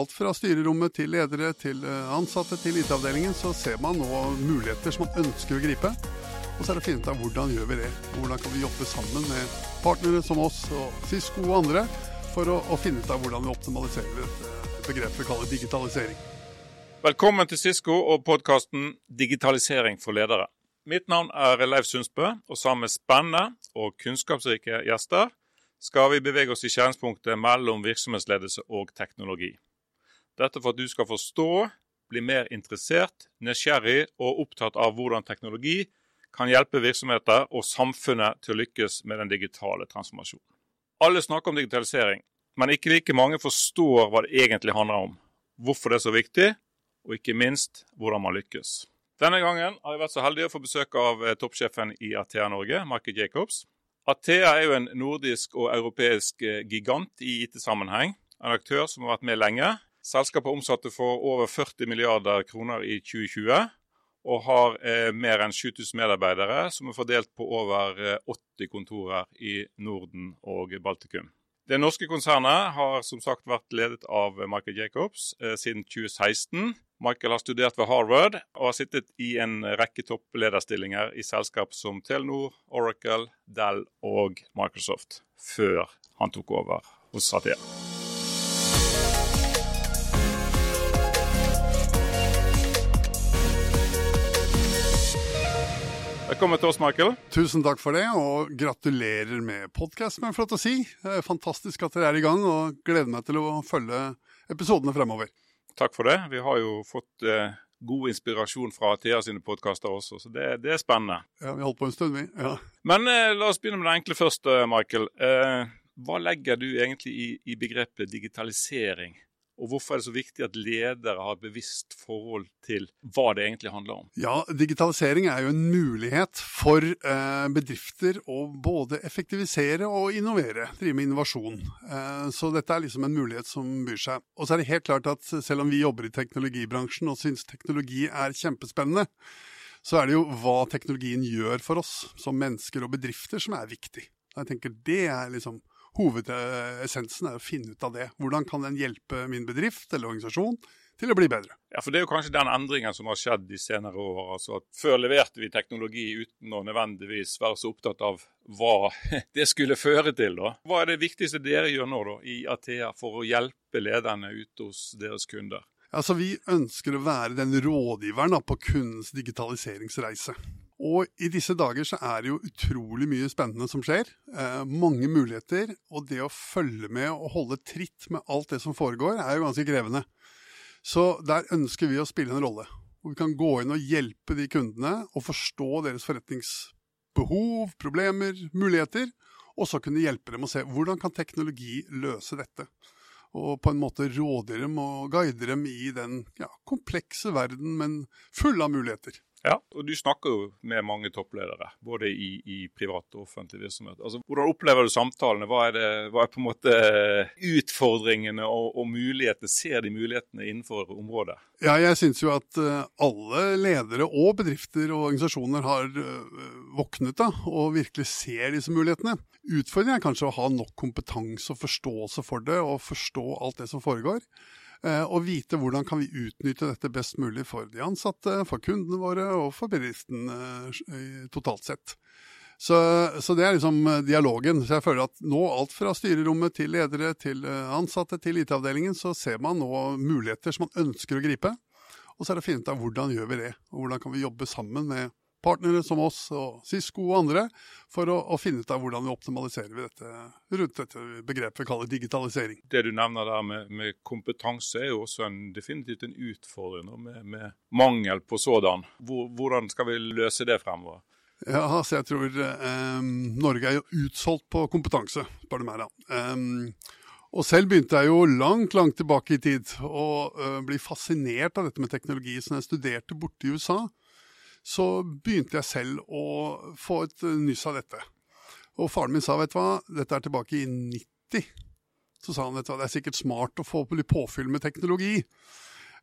alt fra styrerommet til ledere til eh, ansatte til IT-avdelingen, så ser man nå muligheter som man ønsker å gripe. Og så er det å finne ut av hvordan gjør vi det. Hvordan kan vi jobbe sammen med partnere som oss og Cisco og andre for å, å finne ut av hvordan vi optimaliserer et begrep vi kaller digitalisering. Velkommen til Cisco og podkasten 'Digitalisering for ledere'. Mitt navn er Leif Sundsbø, og sammen med spennende og kunnskapsrike gjester skal vi bevege oss i skjæringspunktet mellom virksomhetsledelse og teknologi. Dette for at du skal forstå, bli mer interessert, nysgjerrig og opptatt av hvordan teknologi kan hjelpe virksomheter og samfunnet til å lykkes med den digitale transformasjonen. Alle snakker om digitalisering, men ikke like mange forstår hva det egentlig handler om, hvorfor det er så viktig, og ikke minst hvordan man lykkes. Denne gangen har jeg vært så heldig å få besøk av eh, toppsjefen i Athea Norge, Market Jacobs. Athea er jo en nordisk og europeisk eh, gigant i IT-sammenheng. En aktør som har vært med lenge. Selskapet omsatte for over 40 milliarder kroner i 2020 og har eh, mer enn 7000 medarbeidere som er fordelt på over 80 eh, kontorer i Norden og Baltikum. Det norske konsernet har som sagt vært ledet av Michael Jacobs eh, siden 2016. Michael har studert ved Harvard og har sittet i en rekke topplederstillinger i selskap som Telenor, Oracle, Dell og Microsoft, før han tok over hos Satia. Velkommen til oss, Michael. Tusen takk for det, og gratulerer med podkast, men flott å si. Det er fantastisk at dere er i gang, og gleder meg til å følge episodene fremover. Takk for det. Vi har jo fått eh, god inspirasjon fra Thea sine podkaster også, så det, det, er spennende. Ja, vi holdt på en stund, vi. Ja. Men eh, la oss begynne med det enkle først, eh, Michael. Eh, hva legger du egentlig i, i begrepet digitalisering? Og hvorfor er det så viktig at ledere har et bevisst forhold til hva det egentlig handler om? Ja, Digitalisering er jo en mulighet for eh, bedrifter å både effektivisere og innovere, drive med innovasjon. Eh, så dette er liksom en mulighet som byr seg. Og så er det helt klart at selv om vi jobber i teknologibransjen og syns teknologi er kjempespennende, så er det jo hva teknologien gjør for oss som mennesker og bedrifter som er viktig. Jeg tenker Det er liksom hovedessensen er å finne ut av det. Hvordan kan den hjelpe min bedrift eller organisasjon til å bli bedre? Ja, for Det er jo kanskje den endringen som har skjedd de senere år. altså at Før leverte vi teknologi uten å nødvendigvis være så opptatt av hva det skulle føre til. da. Hva er det viktigste dere gjør nå da, i Athea for å hjelpe lederne ute hos deres kunder? Altså, Vi ønsker å være den rådgiveren da, på kundens digitaliseringsreise. Og i disse dager så er det jo utrolig mye spennende som skjer. Eh, mange muligheter. Og det å følge med og holde tritt med alt det som foregår, er jo ganske krevende. Så der ønsker vi å spille en rolle. Hvor vi kan gå inn og hjelpe de kundene og forstå deres forretningsbehov, problemer, muligheter. Og så kunne hjelpe dem å se hvordan kan teknologi løse dette. Og på en måte råde dem og guide dem i den ja, komplekse verden, men full av muligheter. Ja, og du snakker jo med mange toppledere, både i, i privat og offentlig virksomhet. Altså, Hvordan opplever du samtalene? Hva er, det, hva er på en måte utfordringene og, og, mulighetene? Ser de mulighetene innenfor området? Ja, jeg syns jo at eh, alle ledere og bedrifter og organisasjoner har eh, våknet da, og virkelig ser disse mulighetene. Utfordringen er kanskje å ha nok kompetanse og forståelse for det, og forstå alt det som foregår. Eh, og vite hvordan kan vi utnytte dette best mulig for de ansatte, for kundene våre og for bedriften eh, totalt sett. Så, så, det er liksom eh, dialogen. Så jeg føler at nå, alt fra styrerommet til ledere til ansatte til IT-avdelingen, så ser man nå muligheter som man ønsker å gripe. Og så er det å finne ut av hvordan gjør vi det, og hvordan kan vi jobbe sammen med partnere som oss og Cisco og andre, for å, å, finne ut av hvordan vi optimaliserer dette rundt dette begrepet vi kaller digitalisering. Det du nevner der med, med kompetanse er jo også en, definitivt en utfordring med, med, mangel på sådan. Hvor, hvordan skal vi løse det fremover? Ja, altså jeg tror eh, Norge er jo utsolgt på kompetanse, spør du meg da. Eh, og selv begynte jeg jo langt, langt tilbake i tid å uh, bli fascinert av dette med teknologi. Så når jeg studerte borte i USA, så begynte jeg selv å få et nyss av dette. Og faren min sa vet du hva, dette er tilbake i 90. Så sa han vet du hva, det er sikkert smart å få litt påfyll med teknologi.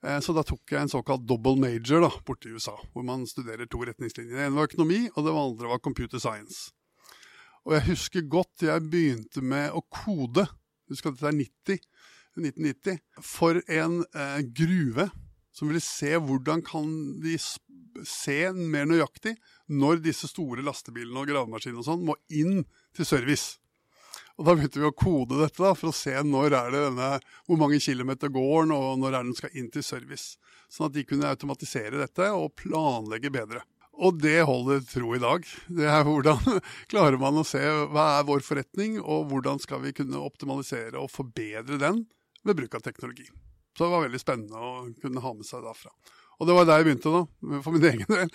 Eh, så da tok jeg en såkalt double major da, borte i USA, hvor man studerer to retningslinjer. Det ene var økonomi, og det andre var computer science. Og jeg husker godt jeg begynte med å kode. Husk at dette er 90. 1990. For en eh, gruve som ville se hvordan kan de se mer nøyaktig når disse store lastebilene og gravemaskinene og sånn må inn til service. Og Da begynte vi å kode dette da, for å se når er det denne, hvor mange kilometer går den, og når er den skal inn til service. Sånn at de kunne automatisere dette og planlegge bedre. Og det holder tro i dag. Det er hvordan klarer man å se hva er vår forretning, og hvordan skal vi kunne optimalisere og forbedre den ved bruk av teknologi. Så det var veldig spennende å kunne ha med seg derfra. Og det var der jeg begynte, da, for min egen del.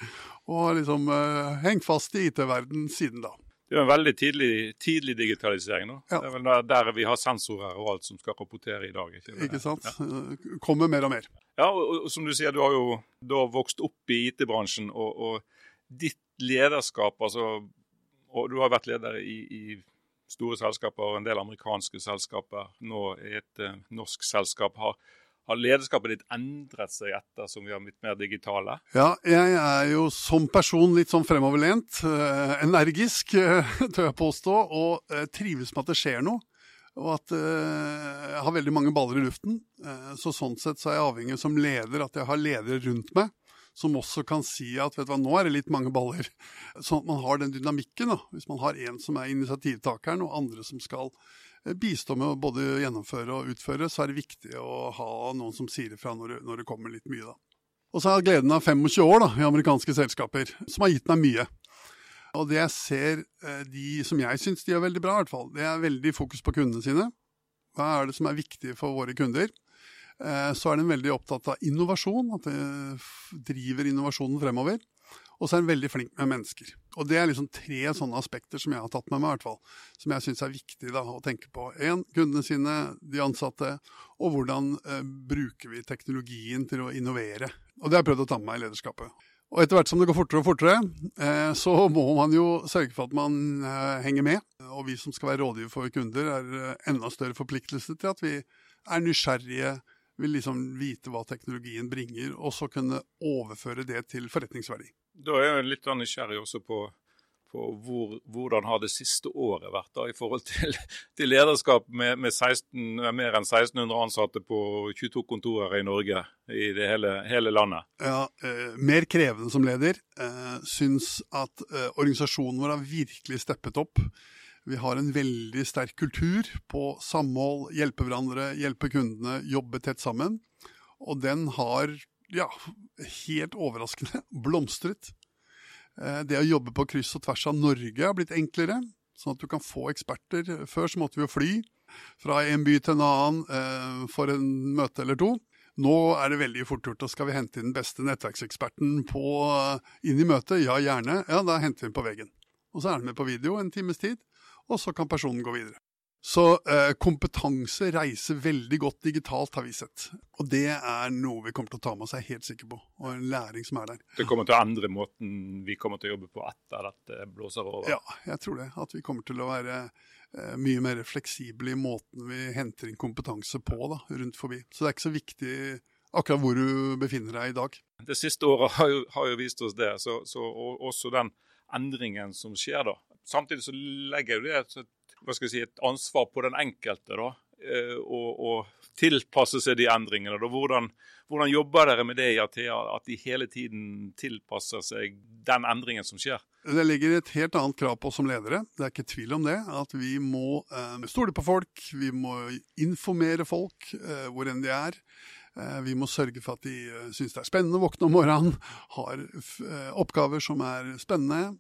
Og har liksom uh, hengt fast i IT-verden siden da. Det er en veldig tidlig, tidlig digitalisering. nå. Ja. Det er vel der, der, vi har sensorer og alt som skal rapportere i dag. Ikke, ikke sant. Ja. Eh, kommer mer og mer. Ja, og, og, som du sier, du har jo da vokst opp i IT-bransjen. Og, og, ditt lederskap, altså og Du har vært leder i, i store selskaper og en del amerikanske selskaper. Nå i et uh, norsk selskap. har har lederskapet ditt endret seg etter som vi har blitt mer digitale? Ja, jeg er jo som person litt sånn fremoverlent, eh, energisk, eh, tør jeg påstå, og eh, trives med at det skjer noe. Og at jeg har veldig mange baller i luften. så sånn sett så er jeg avhengig som leder at jeg har ledere rundt meg som også kan si at vet du hva, nå er det litt mange baller. Sånn at man har den dynamikken. da. Hvis man har en som er initiativtakeren, og andre som skal bistå med å både gjennomføre og utføre, så er det viktig å ha noen som sier ifra når, når det kommer litt mye. da. Og så har jeg gleden av 25 år da, i amerikanske selskaper, som har gitt meg mye. Og det jeg ser eh, de som jeg syns de gjør veldig bra, i hvert fall, det er veldig fokus på kundene sine. Hva er det som er viktig for våre kunder? Eh, så er de veldig opptatt av innovasjon, at det driver innovasjonen fremover. Og så er han veldig flink med mennesker. Og det er liksom tre sånne aspekter som jeg har tatt med meg, i hvert fall. Som jeg syns er viktig da, å tenke på. Én, kundene sine, de ansatte. Og hvordan eh, bruker vi teknologien til å innovere. Og det har jeg prøvd å ta med meg i lederskapet. Og etter hvert som det går fortere og fortere, eh, så må man jo sørge for at man eh, henger med. Og vi som skal være rådgiver for kunder, er eh, enda større forpliktelse til at vi er nysgjerrige, vil liksom vite hva teknologien bringer, og så kunne overføre det til forretningsverdi. Da er jeg litt nysgjerrig også på, på hvor, hvordan har det siste året vært da, i forhold til, til lederskap med, med 16, mer enn 1600 ansatte på 22 kontorer i Norge, i det hele, hele landet? Ja, eh, Mer krevende som leder. Eh, syns at eh, organisasjonen vår har virkelig steppet opp. Vi har en veldig sterk kultur på samhold, hjelpe hverandre, hjelpe kundene, jobbe tett sammen. Og den har ja, helt overraskende blomstret. Eh, det å jobbe på kryss og tvers av Norge har blitt enklere, sånn at du kan få eksperter. Før så måtte vi jo fly fra en by til en annen eh, for en møte eller to. Nå er det veldig fort gjort. og Skal vi hente inn den beste nettverkseksperten på, eh, inn i møtet? Ja, gjerne. Ja, da henter vi den på veggen. Og så er den med på video en times tid, og så kan personen gå videre. Så eh, kompetanse reiser veldig godt digitalt, har vi sett. Og det er noe vi kommer til å ta med oss, er helt sikker på. Og en læring som er der. Det kommer til å endre måten vi kommer til å jobbe på etter at det blåser over? Ja, jeg tror det. At vi kommer til å være eh, mye mer fleksible i måten vi henter inn kompetanse på da, rundt forbi. Så det er ikke så viktig akkurat hvor du befinner deg i dag. Det siste året har jo, har jo vist oss det, så, så også den endringen som skjer da. Samtidig så legger jo det et hva skal jeg si, et ansvar på den enkelte da, eh, å tilpasse seg de endringene. Da. Hvordan, hvordan, jobber dere med det i Athea, at de hele tiden tilpasser seg den endringen som skjer? Det ligger et helt annet krav på oss som ledere. Det er ikke tvil om det. At vi må eh, stole på folk, vi må informere folk eh, hvor enn de er. Eh, vi må sørge for at de eh, syns det er spennende å våkne om morgenen, har eh, oppgaver som er spennende.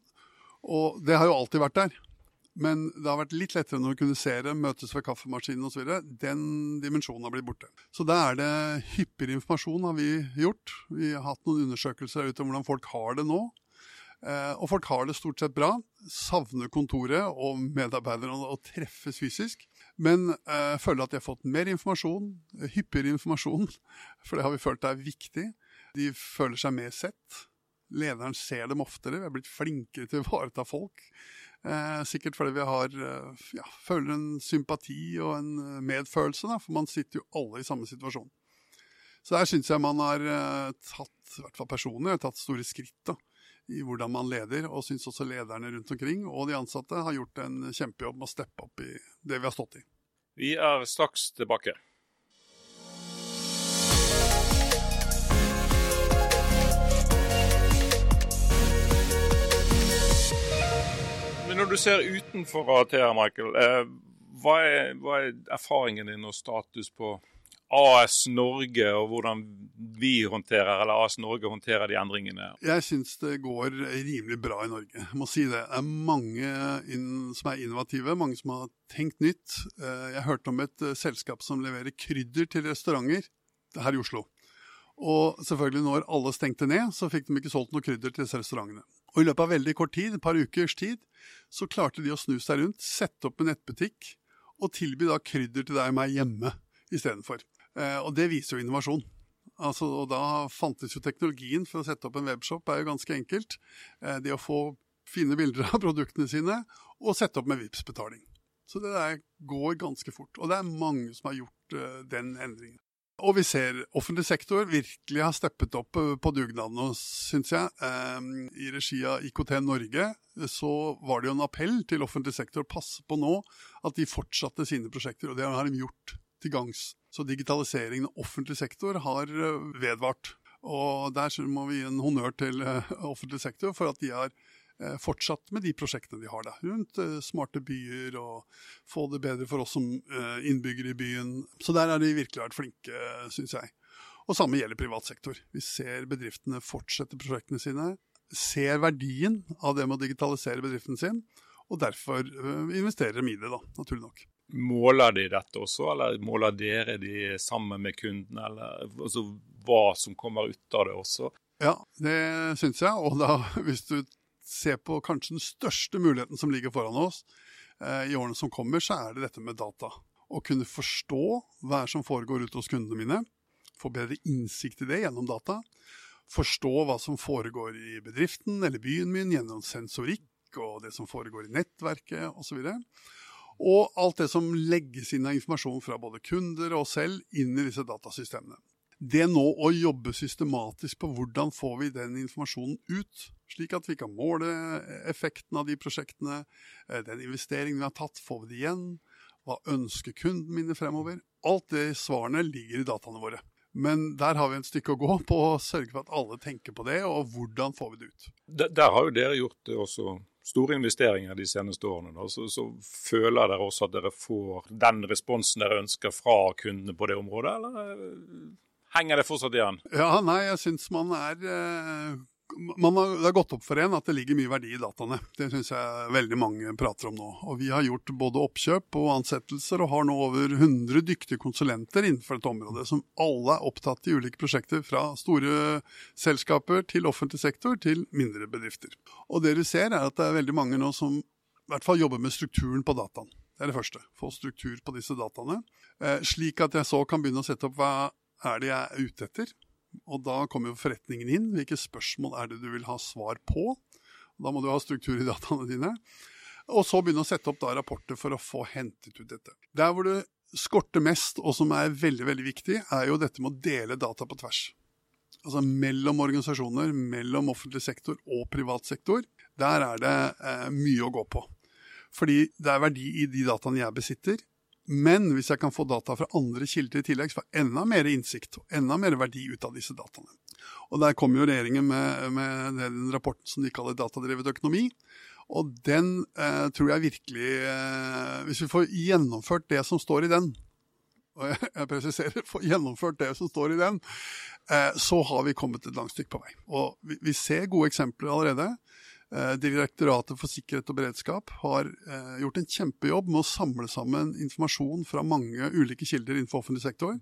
Og det har jo alltid vært der. Men det har vært litt lettere når vi kunne se det, møtes ved kaffemaskinen osv. Den dimensjonen har blitt borte. Så da er det hyppigere informasjon har vi gjort. Vi har hatt noen undersøkelser ut om hvordan folk har det nå. Eh, og folk har det stort sett bra. Savner kontoret og medarbeiderne og treffes fysisk. Men eh, føler at de har fått mer informasjon, hyppigere informasjon. For det har vi følt er viktig. De føler seg mer sett. Lederen ser dem oftere. Vi er blitt flinkere til å ivareta folk. Eh, sikkert fordi vi har, eh, ja, føler en sympati og en eh, medfølelse, da, for man sitter jo alle i samme situasjon. Så der syns jeg man har eh, tatt, i hvert fall personlig, tatt store skritt da, i hvordan man leder, og syns også lederne rundt omkring og de ansatte har gjort en kjempejobb med å steppe opp i det vi har stått i. Vi er straks tilbake. Når du ser utenfor Atea, Michael, eh, hva er, hva er erfaringen din og status på AS Norge og hvordan vi håndterer, eller AS Norge håndterer de endringene? Jeg syns det går rimelig bra i Norge, jeg må si det. Det er mange som er innovative, mange som har tenkt nytt. Eh, jeg hørte om et eh, selskap som leverer krydder til restauranter her i Oslo. Og selvfølgelig når alle stengte ned, så fikk de ikke solgt noe krydder til disse restaurantene. Og i løpet av veldig kort tid, et par ukers tid, så klarte de å snu seg rundt, sette opp en nettbutikk og tilby da krydder til deg og meg hjemme istedenfor. Eh, og det viser jo innovasjon. Altså, og da fantes jo teknologien for å sette opp en webshop er jo ganske enkelt. Eh, det å få fine bilder av produktene sine og sette opp med vips betaling Så det der går ganske fort. Og det er mange som har gjort uh, den endringen. Og vi ser offentlig sektor virkelig har steppet opp på dugnaden, syns jeg. Um, I regi av IKT Norge så var det jo en appell til offentlig sektor å passe på nå at de fortsatte sine prosjekter, og det har de gjort til gangs. Så digitaliseringen av offentlig sektor har eh, vedvart. Og der må vi gi en honnør til eh, offentlig sektor for at de har eh, fortsatt med de prosjektene de har der, rundt smarte byer og få det bedre for oss som innbyggere i byen. Så der har de virkelig vært flinke, syns jeg. Og samme gjelder privat sektor. Vi ser bedriftene fortsette prosjektene sine, ser verdien av det med å digitalisere bedriften sin, og derfor investerer de i det, da, naturlig nok. Måler de dette også, eller måler dere de sammen med kundene, eller altså, hva som kommer ut av det også? Ja, det syns jeg. Og da, hvis du ser på kanskje den største muligheten som ligger foran oss eh, i årene som kommer, så er det dette med data. Å kunne forstå hva som foregår ute hos kundene mine. Få bedre innsikt i det gjennom data. Forstå hva som foregår i bedriften eller byen min gjennom sensorikk og det som foregår i nettverket osv. Og, alt det som legges inn av informasjon fra både kunder og selv inn i disse datasystemene. Det nå å jobbe systematisk på hvordan får vi den informasjonen ut, slik at vi kan måle effekten av de prosjektene, eh, den investeringen vi har tatt, får vi det igjen, hva ønsker kunden mine fremover? Alt det svarene ligger i dataene våre. Men der har vi en stykke å gå på å sørge for at alle tenker på det, og hvordan får vi det ut. Der, der har jo dere gjort det også store investeringer de seneste årene, da, så, så, føler dere også at dere får den responsen dere ønsker fra kundene på det området, eller eh, henger det fortsatt igjen? Ja, nei, jeg syns man er eh, man har, det har gått opp for en at det ligger mye verdi i dataene. Det syns jeg veldig mange prater om nå. Og Vi har gjort både oppkjøp og ansettelser, og har nå over 100 dyktige konsulenter innenfor et område, som alle er opptatt i ulike prosjekter, fra store selskaper til offentlig sektor til mindre bedrifter. Og Det du ser er at det er veldig mange nå som i hvert fall jobber med strukturen på dataen. Det er det første. Få struktur på disse dataene. Eh, slik at jeg så kan begynne å sette opp hva er det jeg er ute etter og da kommer jo forretningen inn. Hvilke spørsmål er det du vil ha svar på? Da må du ha struktur i dataene dine. Og så begynne å sette opp da rapporter for å få hentet ut dette. Der hvor det skorter mest, og som er veldig veldig viktig, er jo dette med å dele data på tvers. Altså mellom organisasjoner, mellom offentlig sektor og privat sektor. Der er det eh, mye å gå på. Fordi det er verdi i de dataene jeg besitter, men hvis jeg kan få data fra andre kilder i tillegg, så får jeg enda mer innsikt og enda mer verdi ut av disse dataene. Og Der kommer jo regjeringen med, med den rapporten som de kaller datadrevet økonomi. Og den eh, tror jeg virkelig eh, Hvis vi får gjennomført det som står i den, og jeg, jeg presiserer, får gjennomført det som står i den, eh, så har vi kommet et langt stykke på vei. Og vi, vi ser gode eksempler allerede. Eh, Direktoratet for sikkerhet og beredskap har eh, gjort en kjempejobb med å samle sammen informasjon fra mange ulike kilder innenfor offentlig sektor,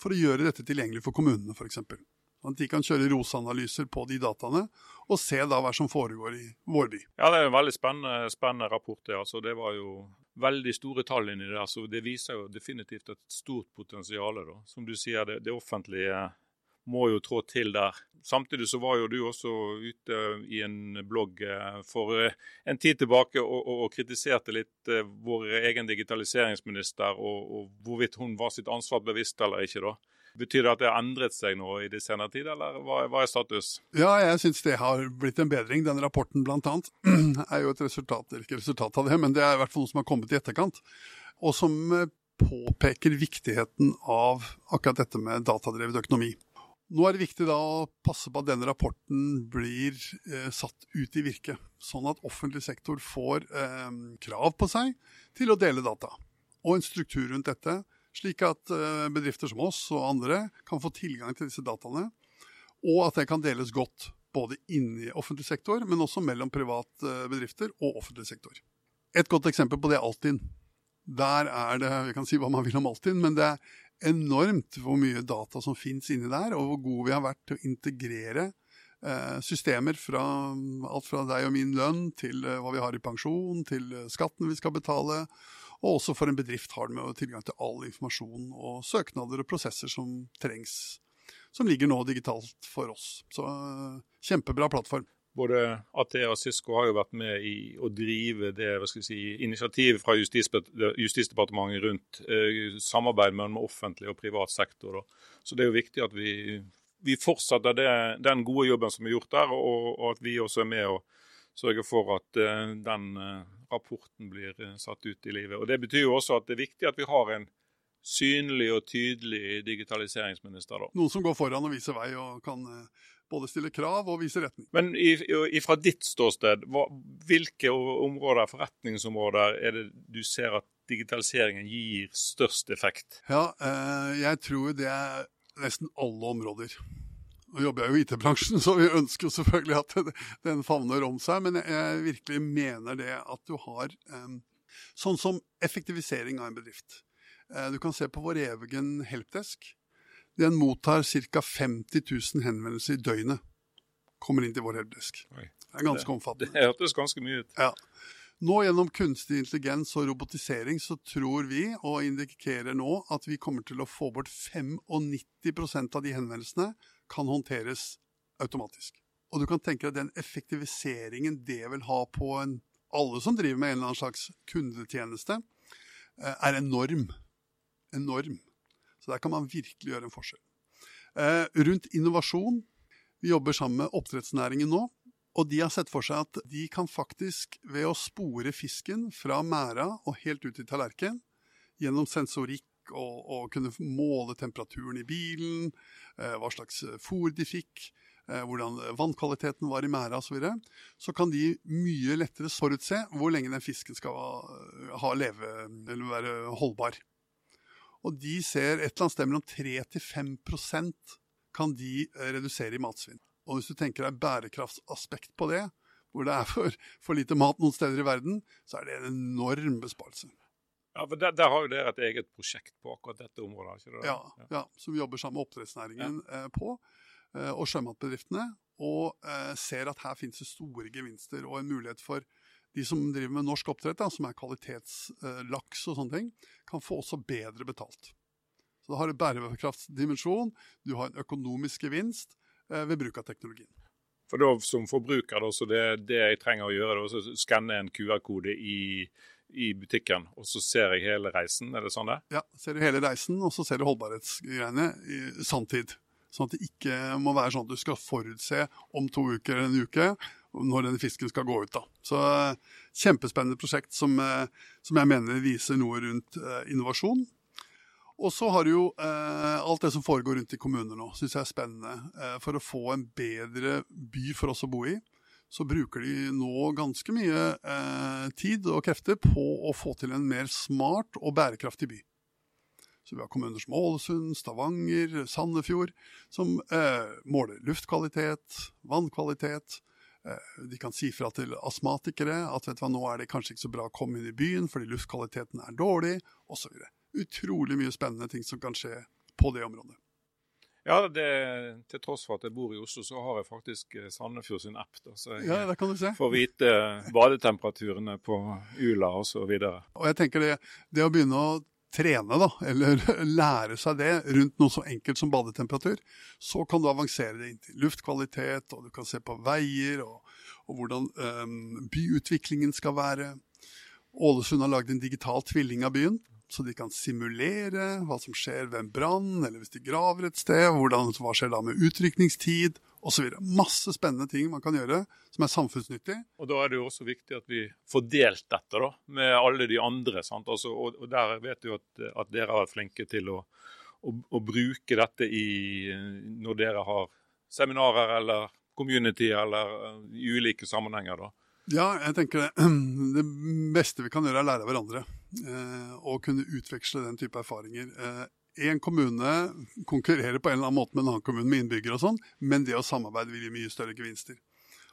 for å gjøre dette tilgjengelig for kommunene f.eks. At de kan kjøre ROS-analyser på de dataene, og se da hva som foregår i vår by. Ja, Det er en veldig spennende, spennende rapport. Det. Altså, det var jo veldig store tall inni det. så det viser jo definitivt et stort potensial. Som du sier, det, det offentlige må jo trå til der. Samtidig så var jo du også ute i en blogg eh, for eh, en tid tilbake og, og, og kritiserte litt eh, vår egen digitaliseringsminister og, og, hvorvidt hun var sitt ansvar bevisst eller ikke. da. Betyr det at det har endret seg nå i det senere tid, eller hva, hva er status? Ja, jeg syns det har blitt en bedring. Den rapporten annet er jo et resultat, ikke resultat av det, men det er i hvert fall noe som har kommet i etterkant. Og som påpeker viktigheten av akkurat dette med datadrevet økonomi. Nå er det viktig da å passe på at denne rapporten blir eh, satt ut i virke, sånn at offentlig sektor får eh, krav på seg til å dele data, og en struktur rundt dette, slik at eh, bedrifter som oss og andre kan få tilgang til disse dataene, og at det kan deles godt både inni offentlig sektor, men også mellom private bedrifter og offentlig sektor. Et godt eksempel på det er Altinn. Der er det Vi kan si hva man vil om Altinn, men det er enormt hvor mye data som finnes inni der, og hvor gode vi har vært til å integrere eh, systemer fra alt fra deg og min lønn til eh, hva vi har i pensjon, til eh, skatten vi skal betale. Og også for en bedrift har med tilgang til all informasjon og søknader og prosesser som trengs. Som ligger nå digitalt for oss. Så kjempebra plattform både AT og Cisco har jo vært med i å drive det hva skal vi si, initiativet fra Justisdepartementet rundt eh, samarbeid mellom offentlig og privat sektor. Da. Så det er jo viktig at vi, vi fortsetter det, den gode jobben som er gjort der, og, og, at vi også er med og sørger for at eh, den eh, rapporten blir eh, satt ut i livet. Og Det betyr jo også at det er viktig at vi har en synlig og tydelig digitaliseringsminister. Da. Noen som går foran og viser vei og kan eh, både stille krav og vise retning. Men fra ditt ståsted, hva, hvilke områder, forretningsområder er det du ser at digitaliseringen gir størst effekt? Ja, eh, jeg tror det er nesten alle områder. Nå jobber jeg jo i IT-bransjen, så vi ønsker jo selvfølgelig at den favner om seg. Men jeg virkelig mener det at du har eh, sånn som effektivisering av en bedrift. Eh, du kan se på vår egen helpdesk. Den mottar ca. 50 000 henvendelser i døgnet. Kommer inn til vår helpdesk. Det er ganske omfattende. Det hørtes ganske mye ut. Ja. Nå gjennom kunstig intelligens og robotisering så tror vi, og indikerer nå, at vi kommer til å få bort 95% av de henvendelsene kan håndteres automatisk. Og du kan tenke deg den effektiviseringen det vil ha på en, alle som driver med en eller annen slags kundetjeneste, eh, er enorm. Enorm. Så der kan man virkelig gjøre en forskjell. Eh, rundt innovasjon. Vi jobber sammen med oppdrettsnæringen nå. Og de har sett for seg at de kan faktisk, ved å spore fisken fra mæra og helt ut i tallerken, gjennom sensorikk og, og kunne måle temperaturen i bilen, eh, hva slags fôr de fikk, eh, hvordan vannkvaliteten var i mæra osv., så, videre, så kan de mye lettere forutse hvor lenge den fisken skal ha leve, eller være holdbar. Og de ser et eller annet sted mellom 3-5% kan de eh, redusere i matsvinn. Og hvis du tenker deg bærekraftsaspekt på det, hvor det er for, for, lite mat noen steder i verden, så er det en enorm besparelse. Ja, for der, der har jo dere et eget prosjekt på akkurat dette området? ikke det? Ja, ja. ja som vi jobber sammen med oppdrettsnæringen ja. eh, på, eh, og sjømatbedriftene. Og eh, ser at her finnes det store gevinster og en mulighet for de som driver med norsk oppdrett, da, som er kvalitetslaks og sånne ting, kan få også bedre betalt. Så det har en bærekraftsdimensjon, du har en økonomisk gevinst eh, ved bruk av teknologien. For da, Som forbruker, da, så det, det jeg trenger å gjøre, er å skanne en QR-kode i, i, butikken, og så ser jeg hele reisen? Er det sånn det? Ja, ser du hele reisen, og så ser du holdbarhetsgreiene i sanntid. Sånn at det ikke må være sånn at du skal forutse om to uker eller en uke når denne fisken skal gå ut. da. Så eh, Kjempespennende prosjekt som, eh, som jeg mener viser noe rundt eh, innovasjon. Og så har du jo eh, alt det som foregår rundt i kommuner nå, syns jeg er spennende. Eh, for å få en bedre by for oss å bo i, så bruker de nå ganske mye eh, tid og krefter på å få til en mer smart og bærekraftig by. Så vi har kommuner som Ålesund, Stavanger, Sandefjord, som måler luftkvalitet, vannkvalitet, de kan si fra til astmatikere at vet du hva, nå er det kanskje ikke så bra å komme inn i byen fordi luftkvaliteten er dårlig, osv. Utrolig mye spennende ting som kan skje på det området. Ja, det, til tross for at jeg bor i Oslo, så har jeg faktisk eh, Sandefjord sin app. Da, så jeg ja, det kan du se. får vite badetemperaturene på Ula osv. Og, så og jeg tenker det, det å begynne å trene, da, eller lære seg det rundt noe så enkelt som badetemperatur, så kan du avansere det inn til luftkvalitet, og du kan se på veier og, og hvordan um, byutviklingen skal være. Ålesund har lagd en digital tvilling av byen, så de kan simulere hva som skjer ved en brann, eller hvis de graver et sted, hvordan, hva skjer da med utrykningstid osv. Masse spennende ting man kan gjøre som er samfunnsnyttig. Og Da er det jo også viktig at vi får delt dette da, med alle de andre. Altså, og, og, Der vet du at, at, dere har vært flinke til å, å, å bruke dette i, når dere har seminarer eller community eller i ulike sammenhenger? da? Ja, jeg tenker det, det beste vi kan gjøre er å lære av hverandre. Eh, og kunne utveksle den type erfaringer. Én en kommune konkurrerer på en eller annen måte med en annen kommune med innbyggere og sånn, men det å samarbeide vil gi mye større gevinster.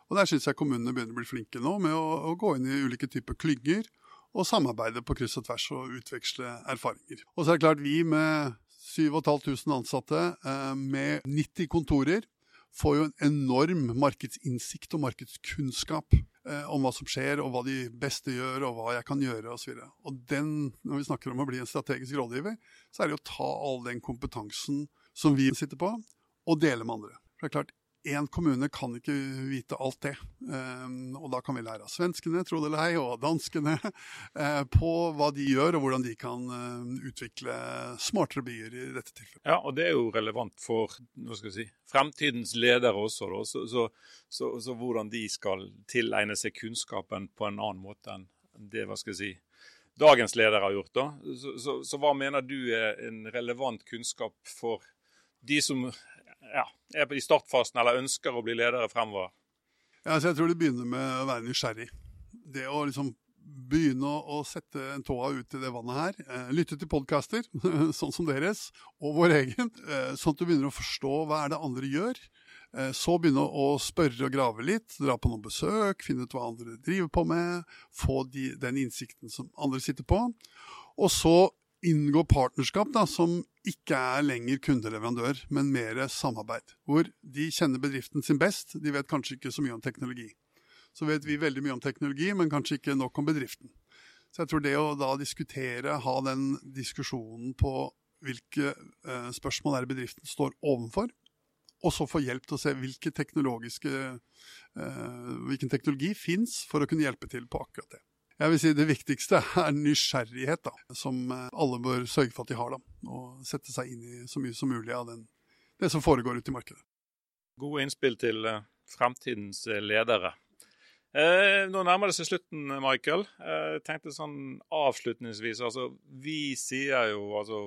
Og Der syns jeg kommunene begynner å bli flinke nå med å, å gå inn i ulike typer klynger og samarbeide på kryss og tvers og utveksle erfaringer. Og så er det klart vi med 7500 ansatte, eh, med 90 kontorer, får jo en enorm markedsinnsikt og markedskunnskap eh, om hva som skjer, og hva de beste gjør, og hva jeg kan gjøre osv. Når vi snakker om å bli en strategisk rådgiver, så er det å ta all den kompetansen som vi sitter på, og dele med andre. For det er klart, én kommune kan ikke vite alt det. Ehm, og da kan vi lære av svenskene, tro det eller ei, og danskene eh, på hva de gjør, og hvordan de kan eh, utvikle smartere byer i dette tilfellet. Ja, og det er jo relevant for hva skal jeg si, fremtidens ledere også. Da. Så, så, så, så, hvordan de skal tilegne seg kunnskapen på en annen måte enn det hva skal jeg si, dagens ledere har gjort. da. Så, hva mener du er en relevant kunnskap for de som ja, er i startfasen eller ønsker å bli ledere fremover? Ja, altså jeg tror det begynner med å være nysgjerrig. Det å liksom begynne å sette en tåa ut i det vannet her. Eh, lytte til podcaster, sånn som deres, og vår egen. Eh, sånn at du begynner å forstå hva er det andre gjør. Eh, så begynne å spørre og grave litt, dra på noen besøk, finne ut hva andre driver på med. Få de, den innsikten som andre sitter på. Og så inngå partnerskap da, som ikke er lenger kundeleverandør, men mer samarbeid. Hvor de kjenner bedriften sin best. De vet kanskje ikke så mye om teknologi. Så vet vi veldig mye om teknologi, men kanskje ikke nok om bedriften. Så jeg tror det å da diskutere, ha den diskusjonen på hvilke eh, spørsmål er bedriften står overfor, og så få hjelp til å se eh, hvilken teknologi fins for å kunne hjelpe til på akkurat det. Jeg vil si Det viktigste er nysgjerrighet, da, som eh, alle bør sørge for at de har. da, Og sette seg inn i så mye som mulig av den, det som foregår ute i markedet. Gode innspill til uh, fremtidens uh, ledere. Eh, nå nærmer det seg slutten, Michael. Jeg tenkte sånn avslutningsvis altså, Vi sier jo, altså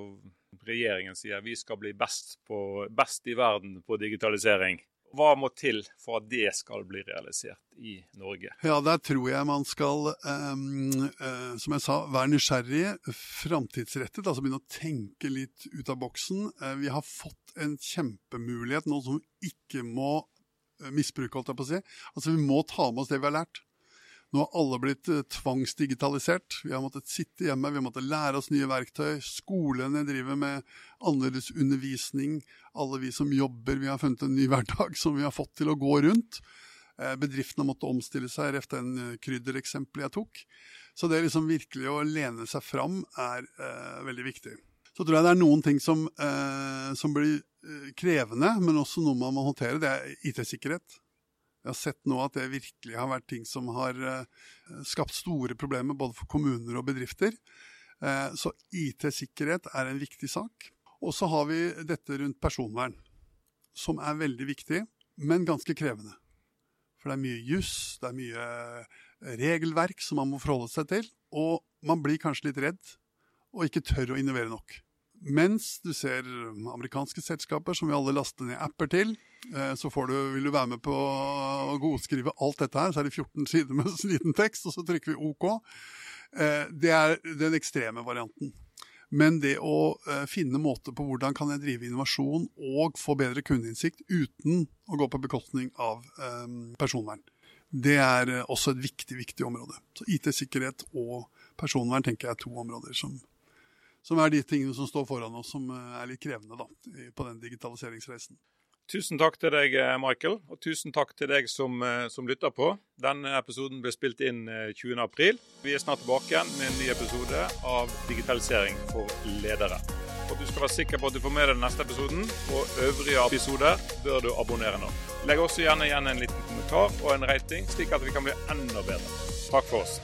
regjeringen sier vi skal bli best, på, best i verden på digitalisering. Hva må til for at det skal bli realisert i Norge? Ja, Der tror jeg man skal, um, uh, som jeg sa, være nysgjerrig, framtidsrettet. Altså begynne å tenke litt ut av boksen. Uh, vi har fått en kjempemulighet nå som vi ikke må eh, misbruke, holdt jeg på å si. Altså Vi må ta med oss det vi har lært. Nå har alle blitt eh, tvangsdigitalisert. Vi har måttet sitte hjemme, vi har måttet lære oss nye verktøy. Skolene driver med annerledes undervisning. Alle vi som jobber, vi har funnet en ny hverdag som vi har fått til å gå rundt. Eh, bedriftene måtte omstille seg, rett den eh, kryddereksempelet jeg tok. Så det liksom virkelig å lene seg fram er eh, veldig viktig. Så tror jeg det er noen ting som, eh, som blir krevende, men også noe man må håndtere. Det er IT-sikkerhet. Jeg har sett nå at det virkelig har vært ting som har eh, skapt store problemer både for kommuner og bedrifter. Eh, så IT-sikkerhet er en viktig sak. Og så har vi dette rundt personvern, som er veldig viktig, men ganske krevende. For det er mye juss, det er mye eh, regelverk som man må forholde seg til. Og man blir kanskje litt redd, og ikke tør å innovere nok. Mens du ser amerikanske selskaper som vi alle laster ned apper til, eh, så du, vil du være med på å godskrive alt dette her. Så er det 14 sider med liten tekst, og så trykker vi OK. Eh, det er den ekstreme varianten. Men det å eh, finne måter på hvordan kan jeg drive innovasjon og få bedre kundeinnsikt uten å gå på bekostning av personvern, det er også et viktig, viktig område. Så IT-sikkerhet og personvern tenker jeg er to områder som som er de tingene som står foran oss som eh, er litt krevende da, på den digitaliseringsreisen. Tusen takk til deg, eh, Michael, og tusen takk til deg som, eh, som lytter på. Denne episoden ble spilt inn 20.4. Vi er snart tilbake igjen med en ny episode av Digitalisering for ledere. Og du skal være sikker på at du får med deg den neste episoden og øvrige episoder, bør du abonnere nå. Legg også gjerne igjen en liten kommentar og en rating, slik at vi kan bli enda bedre. Takk for oss.